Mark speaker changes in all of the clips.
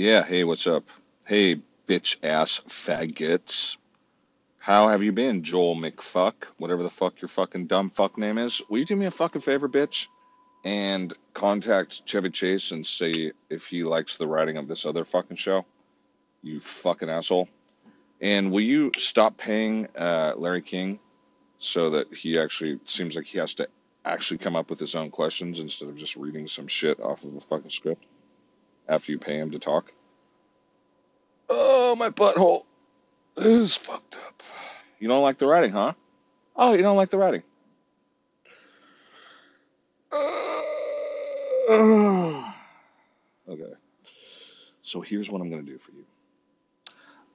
Speaker 1: Yeah, hey, what's up? Hey, bitch ass faggots. How have you been, Joel McFuck? Whatever the fuck your fucking dumb fuck name is. Will you do me a fucking favor, bitch? And contact Chevy Chase and see if he likes the writing of this other fucking show. You fucking asshole. And will you stop paying uh, Larry King so that he actually seems like he has to actually come up with his own questions instead of just reading some shit off of a fucking script after you pay him to talk? Oh, my butthole is fucked up. You don't like the writing, huh? Oh, you don't like the writing. Uh. Okay. So here's what I'm going to do for you.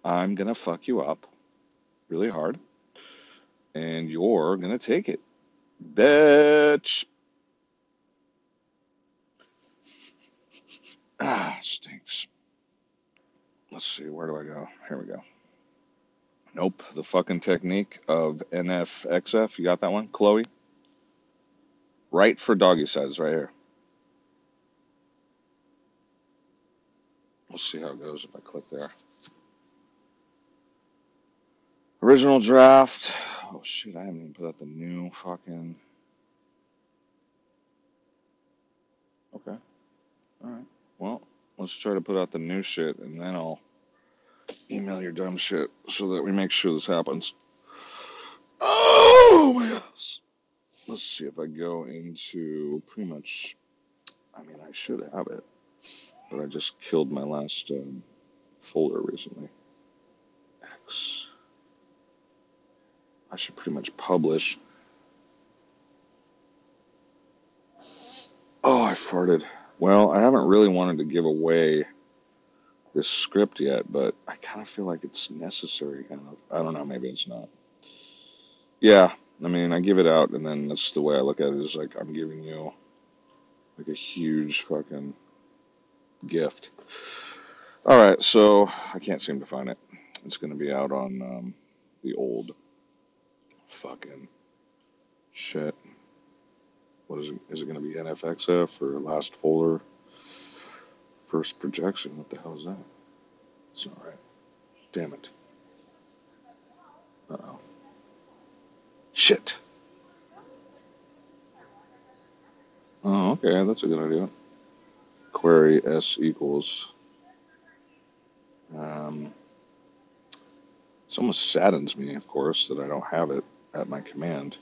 Speaker 1: I'm going to fuck you up really hard, and you're going to take it. Bitch. Ah, stinks. Let's see, where do I go? Here we go. Nope, the fucking technique of NFXF. You got that one, Chloe? Right for doggy size, right here. We'll see how it goes if I click there. Original draft. Oh shit, I haven't even put out the new fucking. Okay, alright. Well, let's try to put out the new shit and then I'll email your dumb shit so that we make sure this happens. Oh my ass. Let's see if I go into pretty much. I mean, I should have it, but I just killed my last um, folder recently. X. I should pretty much publish. Oh, I farted. Well, I haven't really wanted to give away this script yet, but I kind of feel like it's necessary. Kind of. I don't know. Maybe it's not. Yeah. I mean, I give it out, and then that's the way I look at it. Is like I'm giving you like a huge fucking gift. All right. So I can't seem to find it. It's going to be out on um, the old fucking shit. What is it? Is it going to be NFXF or last folder? First projection. What the hell is that? It's not right. Damn it. Uh oh. Shit. Oh, okay. That's a good idea. Query S equals. Um, this almost saddens me, of course, that I don't have it at my command.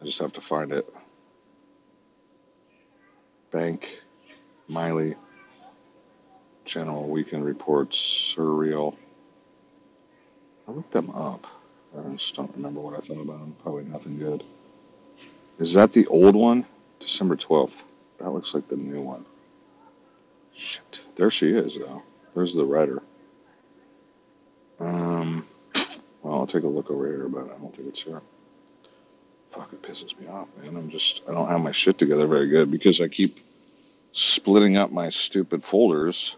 Speaker 1: I just have to find it. Bank, Miley, General Weekend Reports, Surreal. I looked them up. I just don't remember what I thought about them. Probably nothing good. Is that the old one? December 12th. That looks like the new one. Shit. There she is, though. There's the writer. Um, well, I'll take a look over here, but I don't think it's here. Fuck, it pisses me off, man. I'm just, I don't have my shit together very good because I keep splitting up my stupid folders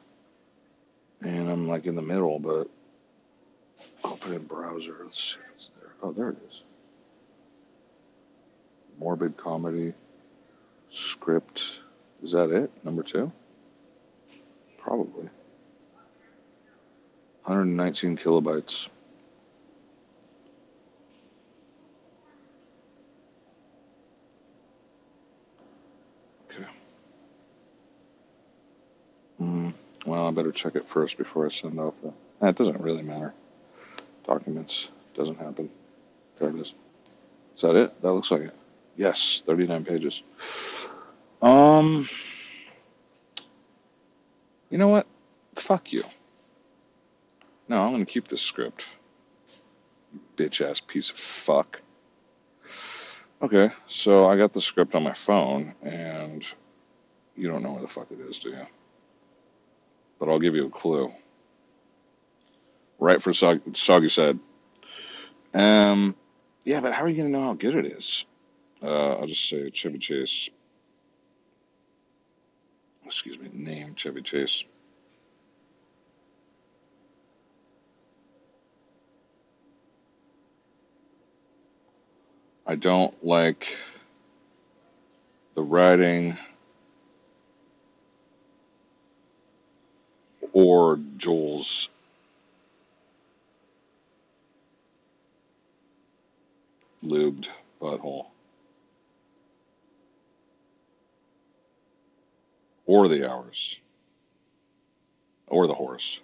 Speaker 1: and I'm like in the middle, but put in browser. Let's see there. Oh, there it is. Morbid comedy, script. Is that it? Number two? Probably. 119 kilobytes. Okay. Mm, well, I better check it first before I send off the. Eh, it doesn't really matter. Documents doesn't happen. There it is. Is that it? That looks like it. Yes, 39 pages. Um, you know what? Fuck you. No, I'm gonna keep this script. Bitch ass piece of fuck. Okay, so I got the script on my phone, and you don't know where the fuck it is, do you? But I'll give you a clue. Right for Sog- Soggy said. Um, yeah, but how are you gonna know how good it is? Uh, I'll just say Chevy Chase. Excuse me, name Chevy Chase. I don't like the writing or Joel's lubed butthole, or the hours, or the horse.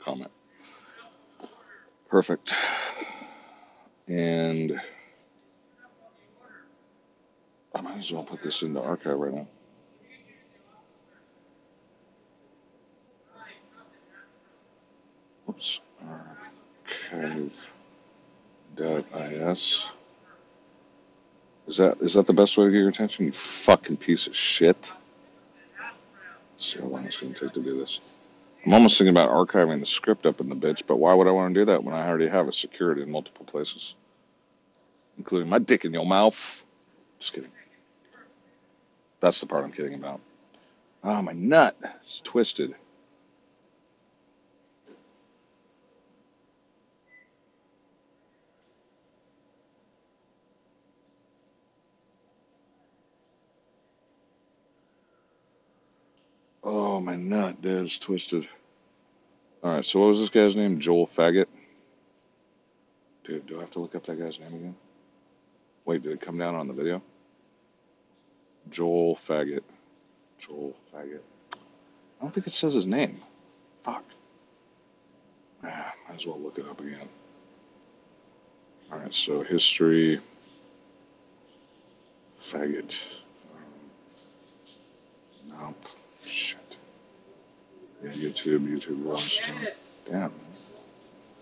Speaker 1: Comment. Perfect. And I might as well put this in the archive right now. Oops. Archive.is. Is that is that the best way to get your attention? You fucking piece of shit. Let's see how long it's gonna take to do this. I'm almost thinking about archiving the script up in the bitch, but why would I want to do that when I already have it secured in multiple places, including my dick in your mouth? Just kidding. That's the part I'm kidding about. Oh, my nut is twisted. Oh, my nut, dude, it's twisted. All right, so what was this guy's name? Joel Faggot? Dude, do I have to look up that guy's name again? Wait, did it come down on the video? Joel Faggot. Joel Faggot. I don't think it says his name. Fuck. Ah, might as well look it up again. All right, so history. Faggot. Um, nope. Shit. Yeah, YouTube, YouTube roast. Uh, damn.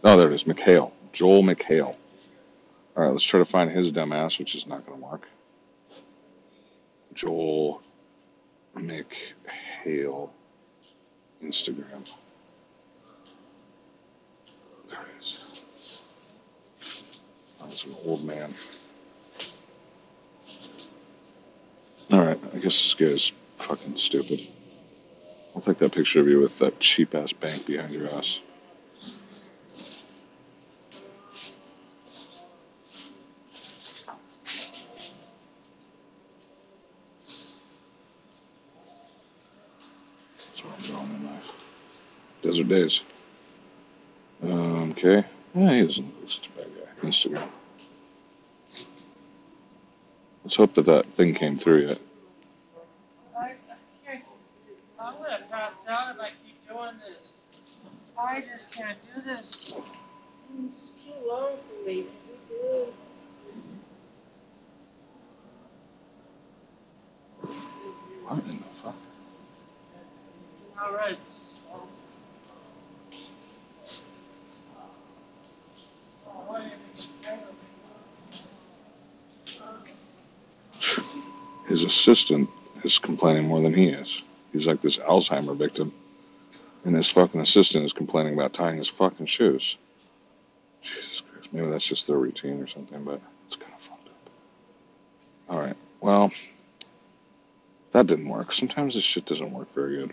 Speaker 1: Oh, there it is. McHale. Joel McHale. All right, let's try to find his dumbass, which is not going to work. Joel McHale Instagram. There it is. Oh, that's an old man. All right, I guess this guy's fucking stupid. Take that picture of you with that cheap ass bank behind your ass. That's what I'm going in life. Desert Daze. Um, okay. Yeah, he doesn't look such a bad guy. Instagram. Let's hope that that thing came through yet.
Speaker 2: I, I can't, I'm gonna pass out if I keep doing this. I just can't do this. It's too long for me.
Speaker 1: What in the fuck?
Speaker 2: Alright.
Speaker 1: His assistant is complaining more than he is. He's like this Alzheimer victim. And his fucking assistant is complaining about tying his fucking shoes. Jesus Christ. Maybe that's just their routine or something, but it's kind of fucked up. Alright. Well, that didn't work. Sometimes this shit doesn't work very good.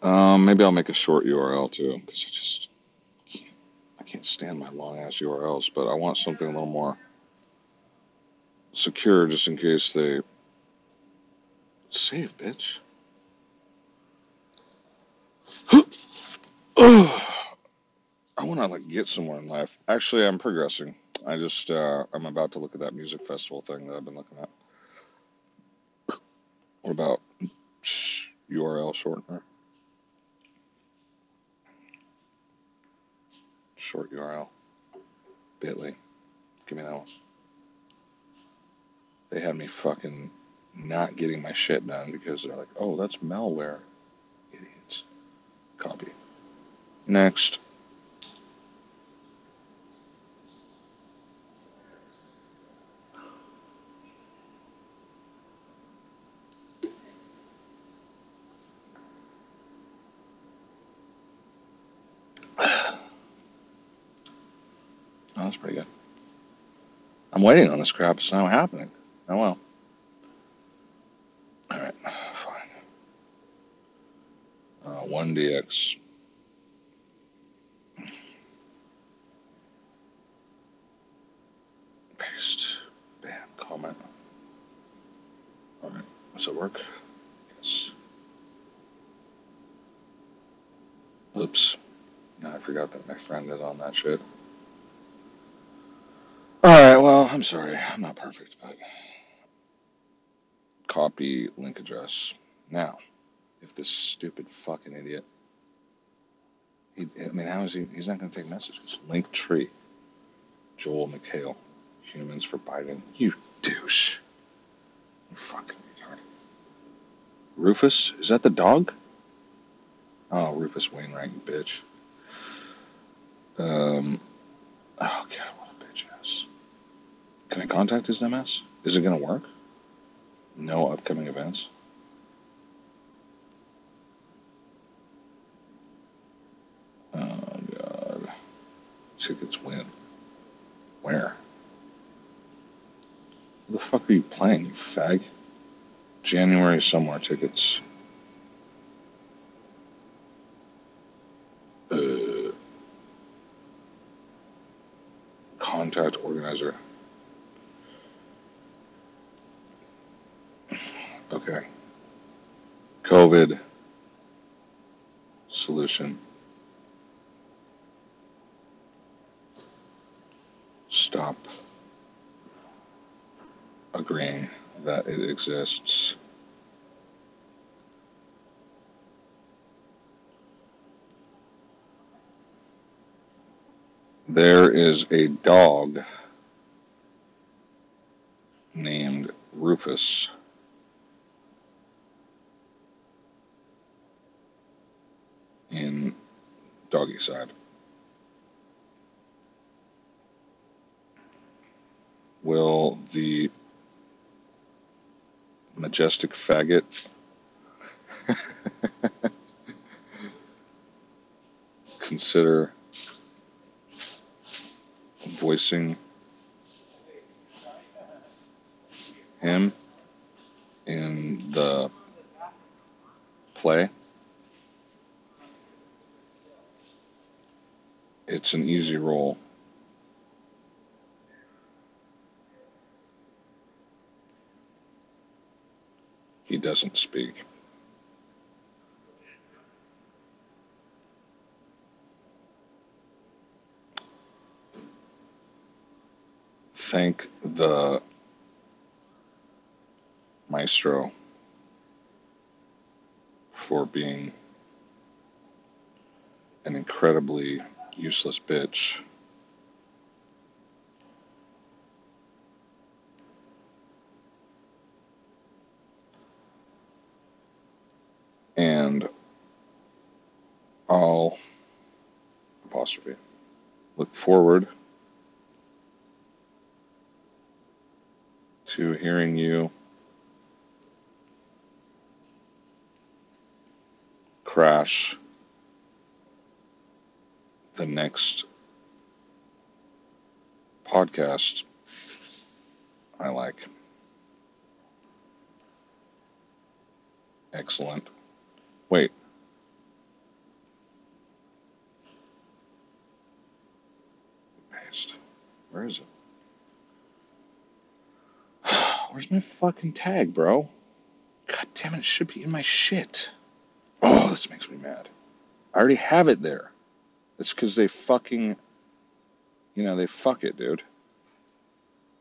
Speaker 1: Um, maybe I'll make a short URL too, because I just can't, I can't stand my long ass URLs, but I want something a little more secure just in case they save, bitch. I want to like get somewhere in life. Actually, I'm progressing. I just uh, I'm about to look at that music festival thing that I've been looking at. What about URL shortener? Short URL. Bitly. Give me that one. They had me fucking not getting my shit done because they're like, oh, that's malware. Copy. Next. Oh, that's pretty good. I'm waiting on this crap. It's not happening. Oh well. Paste. Bam. Comment. All right. Does it work? Yes. Oops. No, I forgot that my friend is on that shit. Alright, well, I'm sorry. I'm not perfect, but. Copy link address. Now, if this stupid fucking idiot he, I mean, how is he? He's not going to take messages. Link tree. Joel McHale. Humans for Biden. You douche. You fucking retard. Rufus? Is that the dog? Oh, Rufus Wainwright, bitch. Um, oh, God, what a bitch ass. Can I contact his MS? Is it going to work? No upcoming events. Tickets win. Where? Where the fuck are you playing, you fag? January somewhere tickets. Uh, contact organizer. Okay. COVID solution. Stop agreeing that it exists. There is a dog named Rufus in Doggy Side. Will the majestic faggot consider voicing him in the play? It's an easy role. He doesn't speak. Thank the maestro for being an incredibly useless bitch. And I'll apostrophe look forward to hearing you crash the next podcast I like. Excellent. Wait. Paste. Where is it? Where's my fucking tag, bro? God damn it, it should be in my shit. Oh, this makes me mad. I already have it there. It's because they fucking, you know, they fuck it, dude.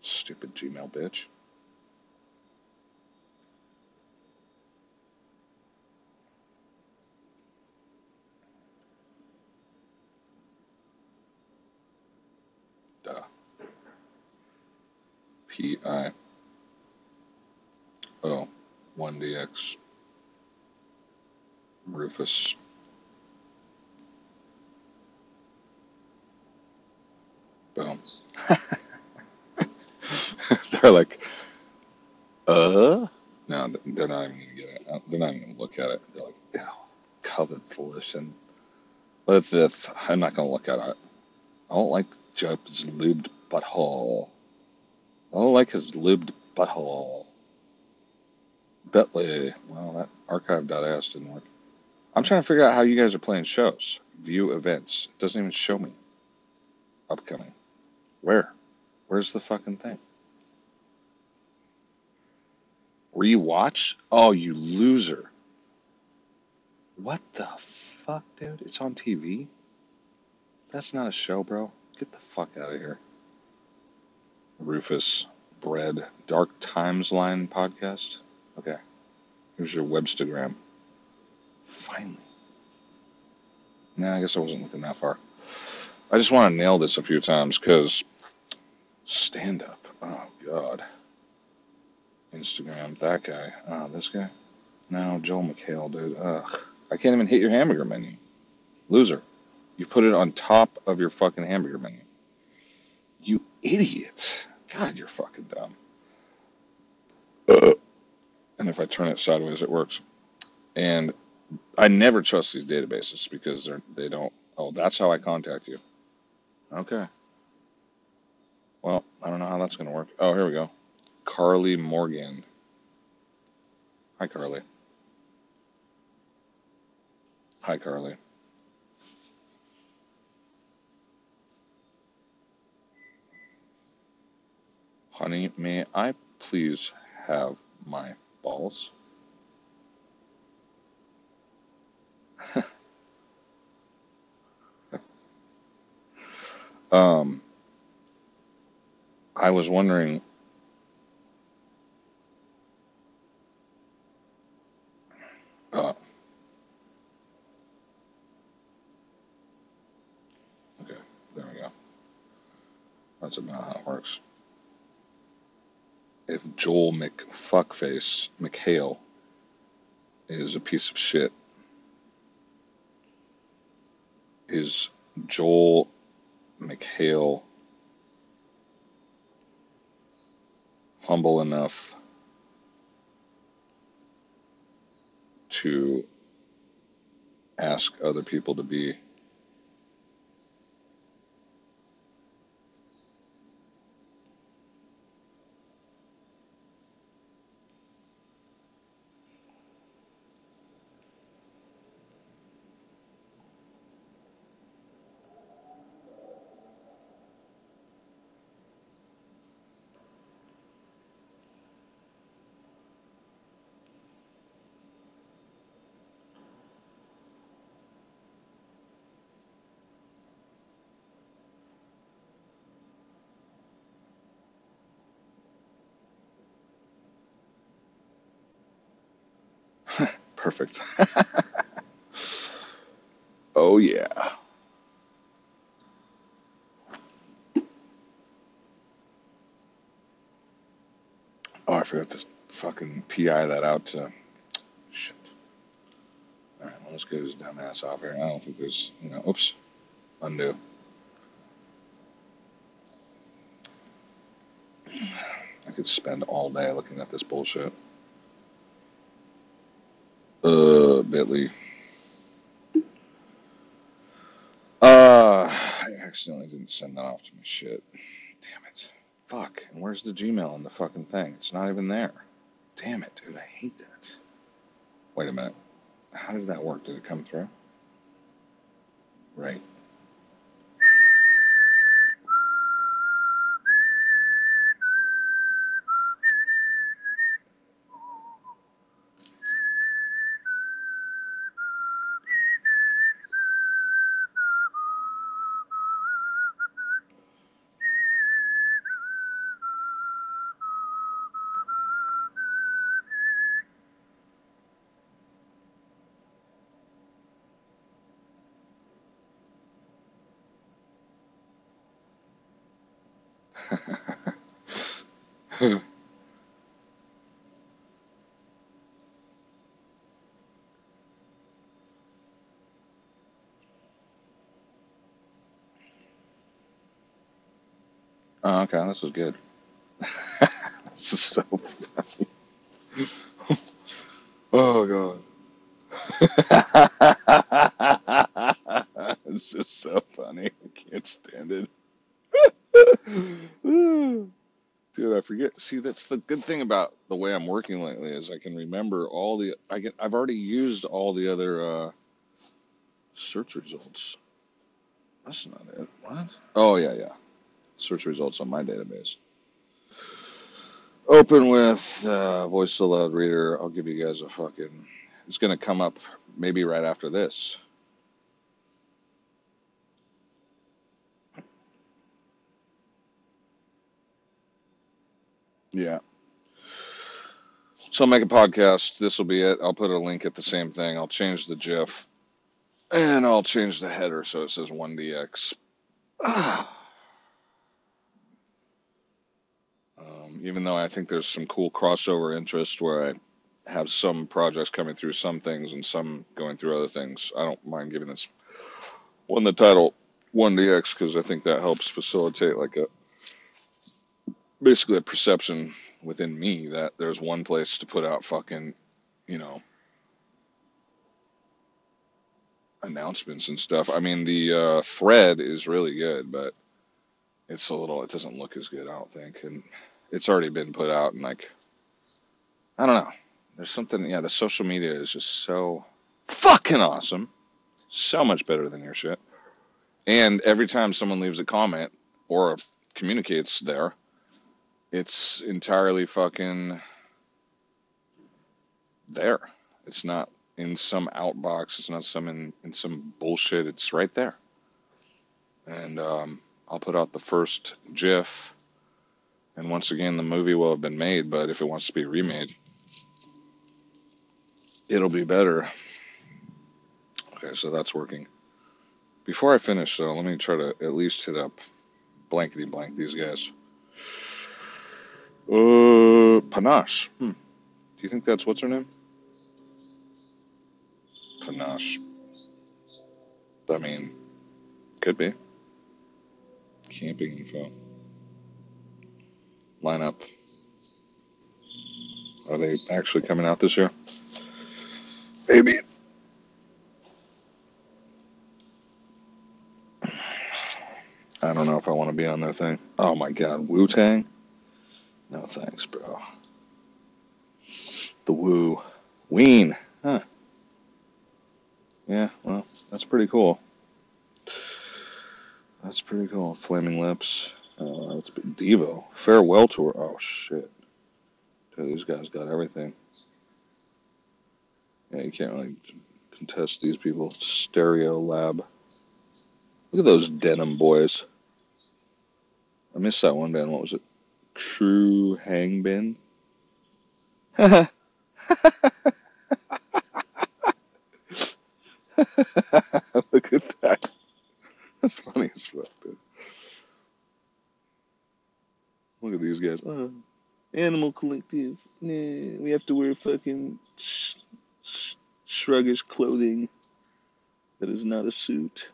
Speaker 1: Stupid Gmail bitch. P I O 1DX Rufus. Boom. They're like, uh? No, they're not even gonna get it. Uh, They're not even gonna look at it. They're like, ew, COVID solution. But if, if I'm not gonna look at it, I don't like Joe's lubed butthole. I don't like his lubed butthole. Bentley. Well, that archive.s didn't work. I'm trying to figure out how you guys are playing shows. View events. It doesn't even show me. Upcoming. Where? Where's the fucking thing? Rewatch? Oh, you loser. What the fuck, dude? It's on TV? That's not a show, bro. Get the fuck out of here. Rufus Bread Dark Times Line podcast. Okay. Here's your Webstagram. Finally. Nah, I guess I wasn't looking that far. I just want to nail this a few times because stand up. Oh, God. Instagram, that guy. Oh, this guy. No, Joel McHale, dude. Ugh. I can't even hit your hamburger menu. Loser. You put it on top of your fucking hamburger menu. You idiot. God, you're fucking dumb. And if I turn it sideways, it works. And I never trust these databases because they're they don't. Oh, that's how I contact you. Okay. Well, I don't know how that's gonna work. Oh, here we go. Carly Morgan. Hi, Carly. Hi, Carly. Honey, may I please have my balls? Um, I was wondering, uh, okay, there we go. That's about how it works. If Joel McFuckface McHale is a piece of shit, is Joel McHale humble enough to ask other people to be perfect? oh, yeah. Oh, I forgot to fucking PI that out to. Shit. Alright, well, let's get his dumb ass off here. I don't think there's, you know, oops, undo. I could spend all day looking at this bullshit. Uh, Bitly. Uh, I accidentally didn't send that off to my shit. Damn it. Fuck. And where's the Gmail on the fucking thing? It's not even there. Damn it, dude. I hate that. Wait a minute. How did that work? Did it come through? Right. Oh, okay. This is good. this is so funny. Oh, God. it's just so funny. I can't stand it. Dude, I forget. See, that's the good thing about the way I'm working lately is I can remember all the I get I've already used all the other uh search results. That's not it. What? Oh yeah, yeah. Search results on my database. Open with uh, voice aloud reader. I'll give you guys a fucking. It's gonna come up maybe right after this. Yeah. So I'll make a podcast. This will be it. I'll put a link at the same thing. I'll change the GIF and I'll change the header so it says 1DX. Um, even though I think there's some cool crossover interest where I have some projects coming through some things and some going through other things, I don't mind giving this one the title 1DX because I think that helps facilitate like a basically a perception within me that there's one place to put out fucking, you know, announcements and stuff. I mean, the uh, thread is really good, but it's a little, it doesn't look as good, I don't think. And it's already been put out, and like, I don't know. There's something, yeah, the social media is just so fucking awesome. So much better than your shit. And every time someone leaves a comment or communicates there, it's entirely fucking there. It's not in some outbox. It's not some in, in some bullshit. It's right there. And um, I'll put out the first GIF. And once again, the movie will have been made, but if it wants to be remade, it'll be better. Okay, so that's working. Before I finish, though, let me try to at least hit up blankety blank these guys. Uh, Panache. Hmm. Do you think that's what's her name? Panache. I mean, could be. Camping info. Lineup. Are they actually coming out this year? Maybe. I don't know if I want to be on their thing. Oh my god, Wu Tang? No thanks, bro. The Woo. Ween. Huh. Yeah, well, that's pretty cool. That's pretty cool. Flaming Lips. Uh, that's Devo. Farewell Tour. Oh, shit. Dude, these guys got everything. Yeah, you can't really contest these people. Stereolab. Look at those denim boys. I missed that one band. What was it? Khruangbin? Look at that. That's funny as fuck, dude. Look at these guys. Uh, Animal Collective. Nah, we have to wear fucking sh- sh- shruggish clothing that is not a suit.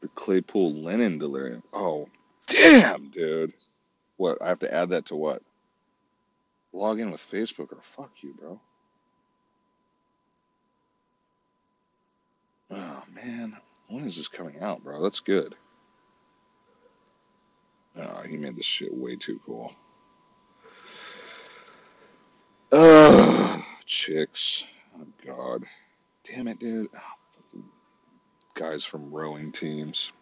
Speaker 1: The Claypool Lennon Delirium. Oh, damn, dude. What? I have to add that to what? Log in with Facebook or fuck you, bro. Oh man, when is this coming out, bro? That's good. Oh, he made this shit way too cool. Ugh, chicks. Oh god. Damn it, dude. Oh, guys from rowing teams.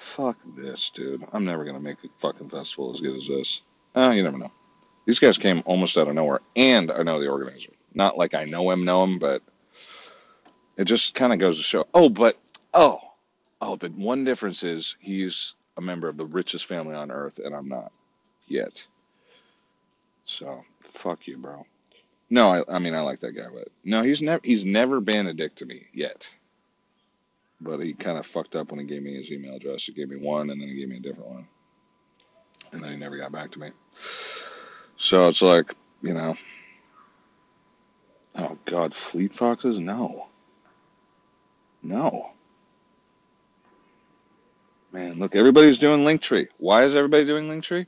Speaker 1: Fuck this, dude. I'm never gonna make a fucking festival as good as this. Oh, you never know. These guys came almost out of nowhere, and I know the organizer. Not like I know him, know him, but it just kind of goes to show. Oh, but oh, oh, the one difference is he's a member of the richest family on earth, and I'm not yet. So fuck you, bro. No, I, I mean I like that guy, but no, he's never he's never been a dick to me yet. But he kind of fucked up when he gave me his email address. He gave me one, and then he gave me a different one, and then he never got back to me. So it's like, you know, oh God, Fleet Foxes? No, no. Man, look, everybody's doing Linktree. Why is everybody doing Linktree?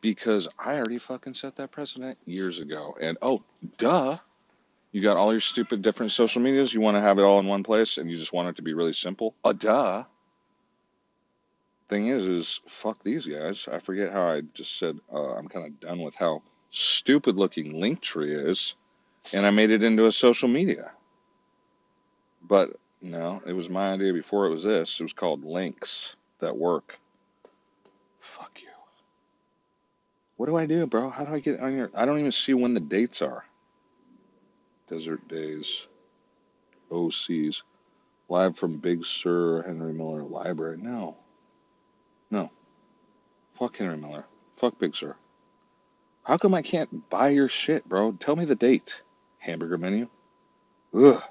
Speaker 1: Because I already fucking set that precedent years ago. And oh, duh. You got all your stupid different social medias. You want to have it all in one place and you just want it to be really simple. Uh, duh. Thing is, is fuck these guys. I forget how I just said uh, I'm kind of done with how stupid looking Linktree is. And I made it into a social media. But no, it was my idea before it was this. It was called Links that work. Fuck you. What do I do, bro? How do I get on your? I don't even see when the dates are. Desert Daze, OCs, live from Big Sur Henry Miller Library. No, no. Fuck Henry Miller. Fuck Big Sur. How come I can't buy your shit, bro? Tell me the date. Hamburger menu. Ugh.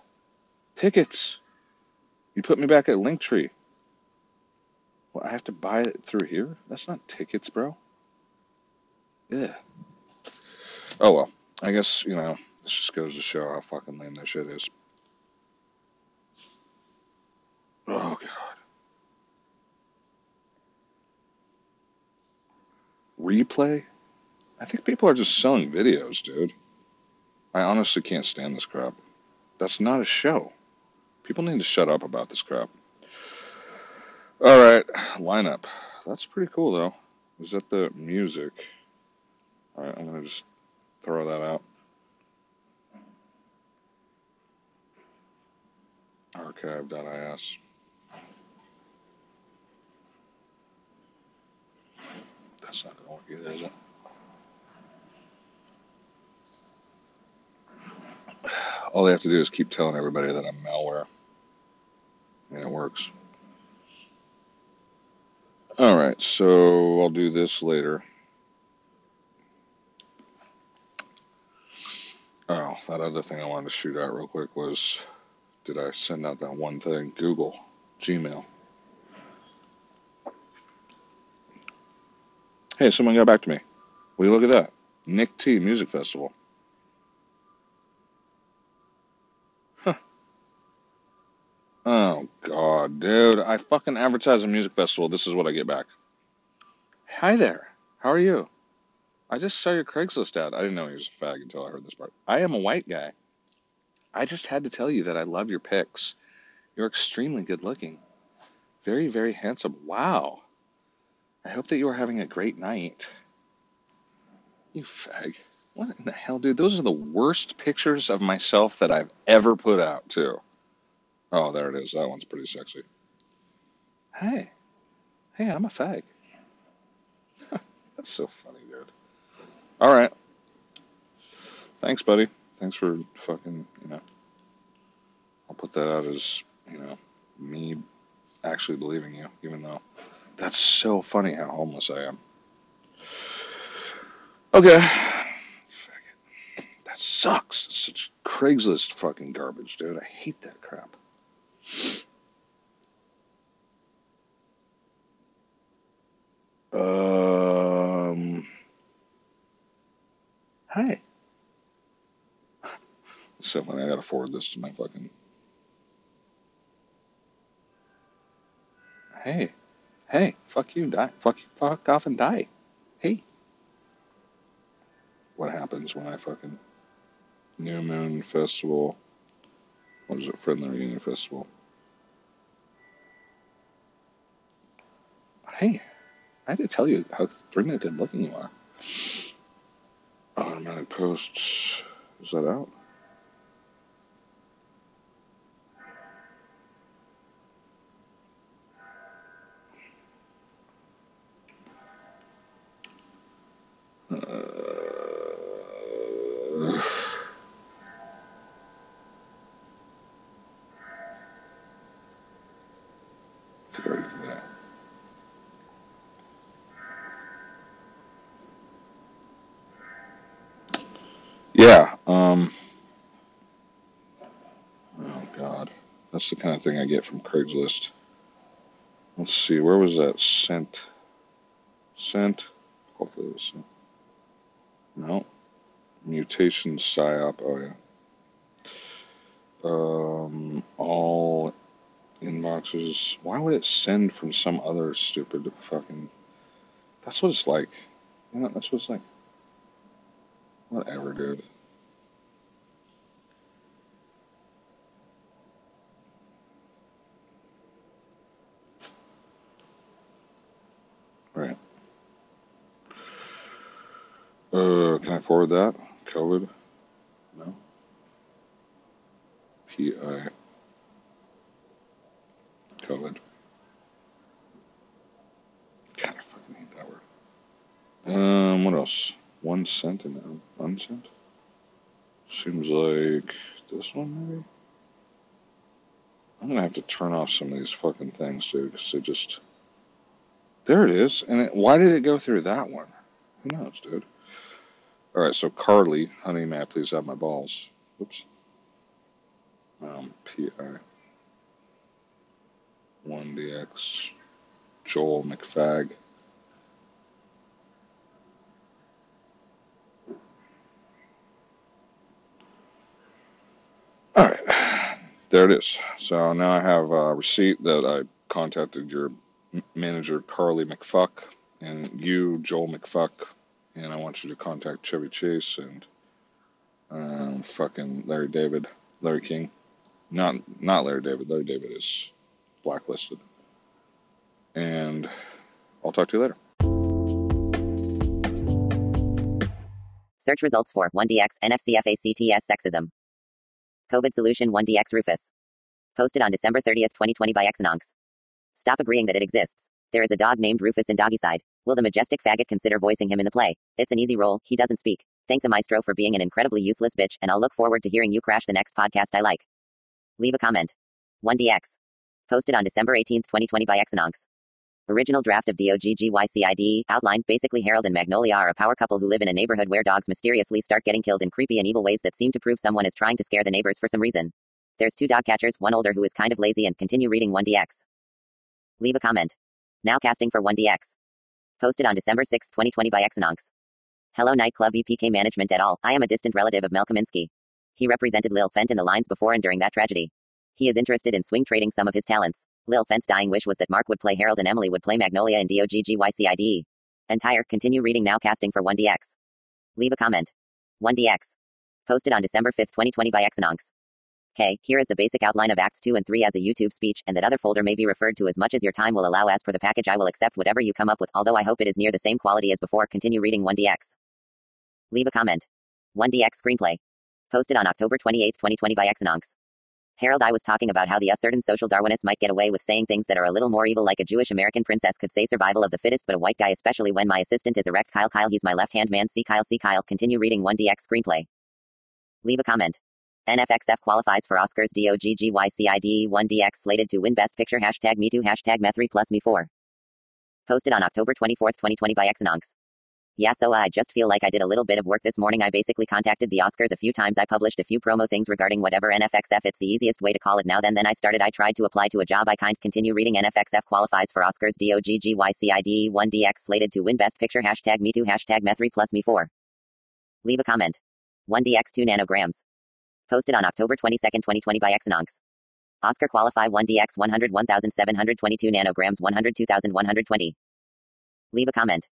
Speaker 1: Tickets. You put me back at Linktree. Well, I have to buy it through here? That's not tickets, bro. Yeah. Oh well. I guess, you know, this just goes to show how fucking lame that shit is. Oh god. Replay? I think people are just selling videos, dude. I honestly can't stand this crap. That's not a show. People need to shut up about this crap. All right, lineup. That's pretty cool, though. Is that the music? All right, I'm gonna just throw that out. Archive.is. That's not gonna work either, is it? All they have to do is keep telling everybody that I'm malware, and it works. All right, so I'll do this later. Oh, that other thing I wanted to shoot at real quick was did I send out that one thing? Google, Gmail. Hey, someone got back to me. Will you look at that? Nick T Music Festival. Huh. Oh, God, dude. I fucking advertise a music festival. This is what I get back. Hi there. How are you? I just saw your Craigslist ad. I didn't know he was a fag until I heard this part. I am a white guy. I just had to tell you that I love your pics. You're extremely good looking. Very, very handsome. Wow. I hope that you are having a great night. You fag. What in the hell, dude? Those are the worst pictures of myself that I've ever put out, too. Oh, there it is. That one's pretty sexy. Hey. Hey, I'm a fag. That's so funny, dude. All right. Thanks, buddy. Thanks for fucking, you know. I'll put that out as, you know, me actually believing you, even though that's so funny how homeless I am. Okay. That sucks. It's such Craigslist fucking garbage, dude. I hate that crap. Um. Hi. So funny. I gotta forward this to my fucking. Hey. Hey. Fuck you. Die. Fuck you. Fuck off and die. Hey. What happens when I fucking. New Moon Festival. What is it? Friendly Reunion Festival. Hey. I had to tell you how extremely good looking you are. Automatic posts. Is that out? That's the kind of thing I get from Craigslist. Let's see. Where was that sent? Sent. Hopefully it was sent. No. Mutation psyop. Oh yeah. Um. All inboxes. Why would it send from some other stupid fucking? That's what it's like. You know, that's what it's like. Whatever, dude. Right. Uh, can I forward that? COVID? No. PI. COVID. God, I fucking hate that word. Um, what else? One cent and un- unsent? Seems like this one, maybe? I'm gonna have to turn off some of these fucking things, dude, because they just. There it is. And it, why did it go through that one? Who knows, dude? All right, so Carly, honey, may I please have my balls? Oops. Um, PI. 1DX. Joel McFag. All right, there it is. So now I have a receipt that I contacted your manager, Carly McFuck, and you, Joel McFuck, and I want you to contact Chevy Chase and um, fucking Larry David, Larry King. Not not Larry David. Larry David is blacklisted. And I'll talk to you later.
Speaker 3: Search results for 1DX NFCFACTS sexism. COVID solution 1DX Rufus. Posted on December 30th, 2020 by Exononx. Stop agreeing that it exists. There is a dog named Rufus in DOGGYCIDE. Will the majestic faggot consider voicing him in the play? It's an easy role, he doesn't speak. Thank the maestro for being an incredibly useless bitch, and I'll look forward to hearing you crash the next podcast I like. Leave a comment. 1DX. Posted on December 18th, 2020 by Exononx. Original draft of DOGGYCIDE outlined basically Harold and Magnolia are a power couple who live in a neighborhood where dogs mysteriously start getting killed in creepy and evil ways that seem to prove someone is trying to scare the neighbors for some reason. There's two dog catchers, one older who is kind of lazy and continue reading 1DX. Leave a comment. Now casting for 1DX. Posted on December 6, 2020 by Exononx. Hello Nightclub EPK Management et al. I am a distant relative of Mel Kaminsky. He represented Lil Fent in the lines before and during that tragedy. He is interested in swing trading some of his talents. Lil Fent's dying wish was that Mark would play Harold and Emily would play Magnolia in DOGGYCIDE. Entire, continue reading now casting for 1DX. Leave a comment. 1DX. Posted on December 5, 2020 by Exononx. Okay, here is the basic outline of Acts 2 and 3 as a YouTube speech, and that other folder may be referred to as much as your time will allow as per the package I will accept whatever you come up with, although I hope it is near the same quality as before. Continue reading 1DX. Leave a comment. 1DX screenplay. Posted on October 28, 2020 by Exononx. Harold I was talking about how the certain social Darwinists might get away with saying things that are a little more evil like a Jewish American princess could say survival of the fittest but a white guy especially when my assistant is erect Kyle Kyle he's my left hand man see Kyle see Kyle continue reading 1DX screenplay. Leave a comment. NFXF qualifies for Oscars DOGGYCIDE 1DX slated to win Best Picture hashtag me too hashtag me3 plus me 4. Posted on October 24, 2020 by Exononx. Yeah, so I just feel like I did a little bit of work this morning. I basically contacted the Oscars a few times. I published a few promo things regarding whatever NFXF. It's the easiest way to call it now. Then, then I started. I tried to apply to a job. I kind continue reading. NFXF qualifies for Oscars. DOGGYCIDE 1DX slated to win Best Picture. Hashtag me too. Hashtag me3 plus me 4. Leave a comment. 1DX 2 nanograms. Posted on October 22, 2020 by Exononx. Oscar qualify 1DX 101,722 nanograms 102,120. Leave a comment.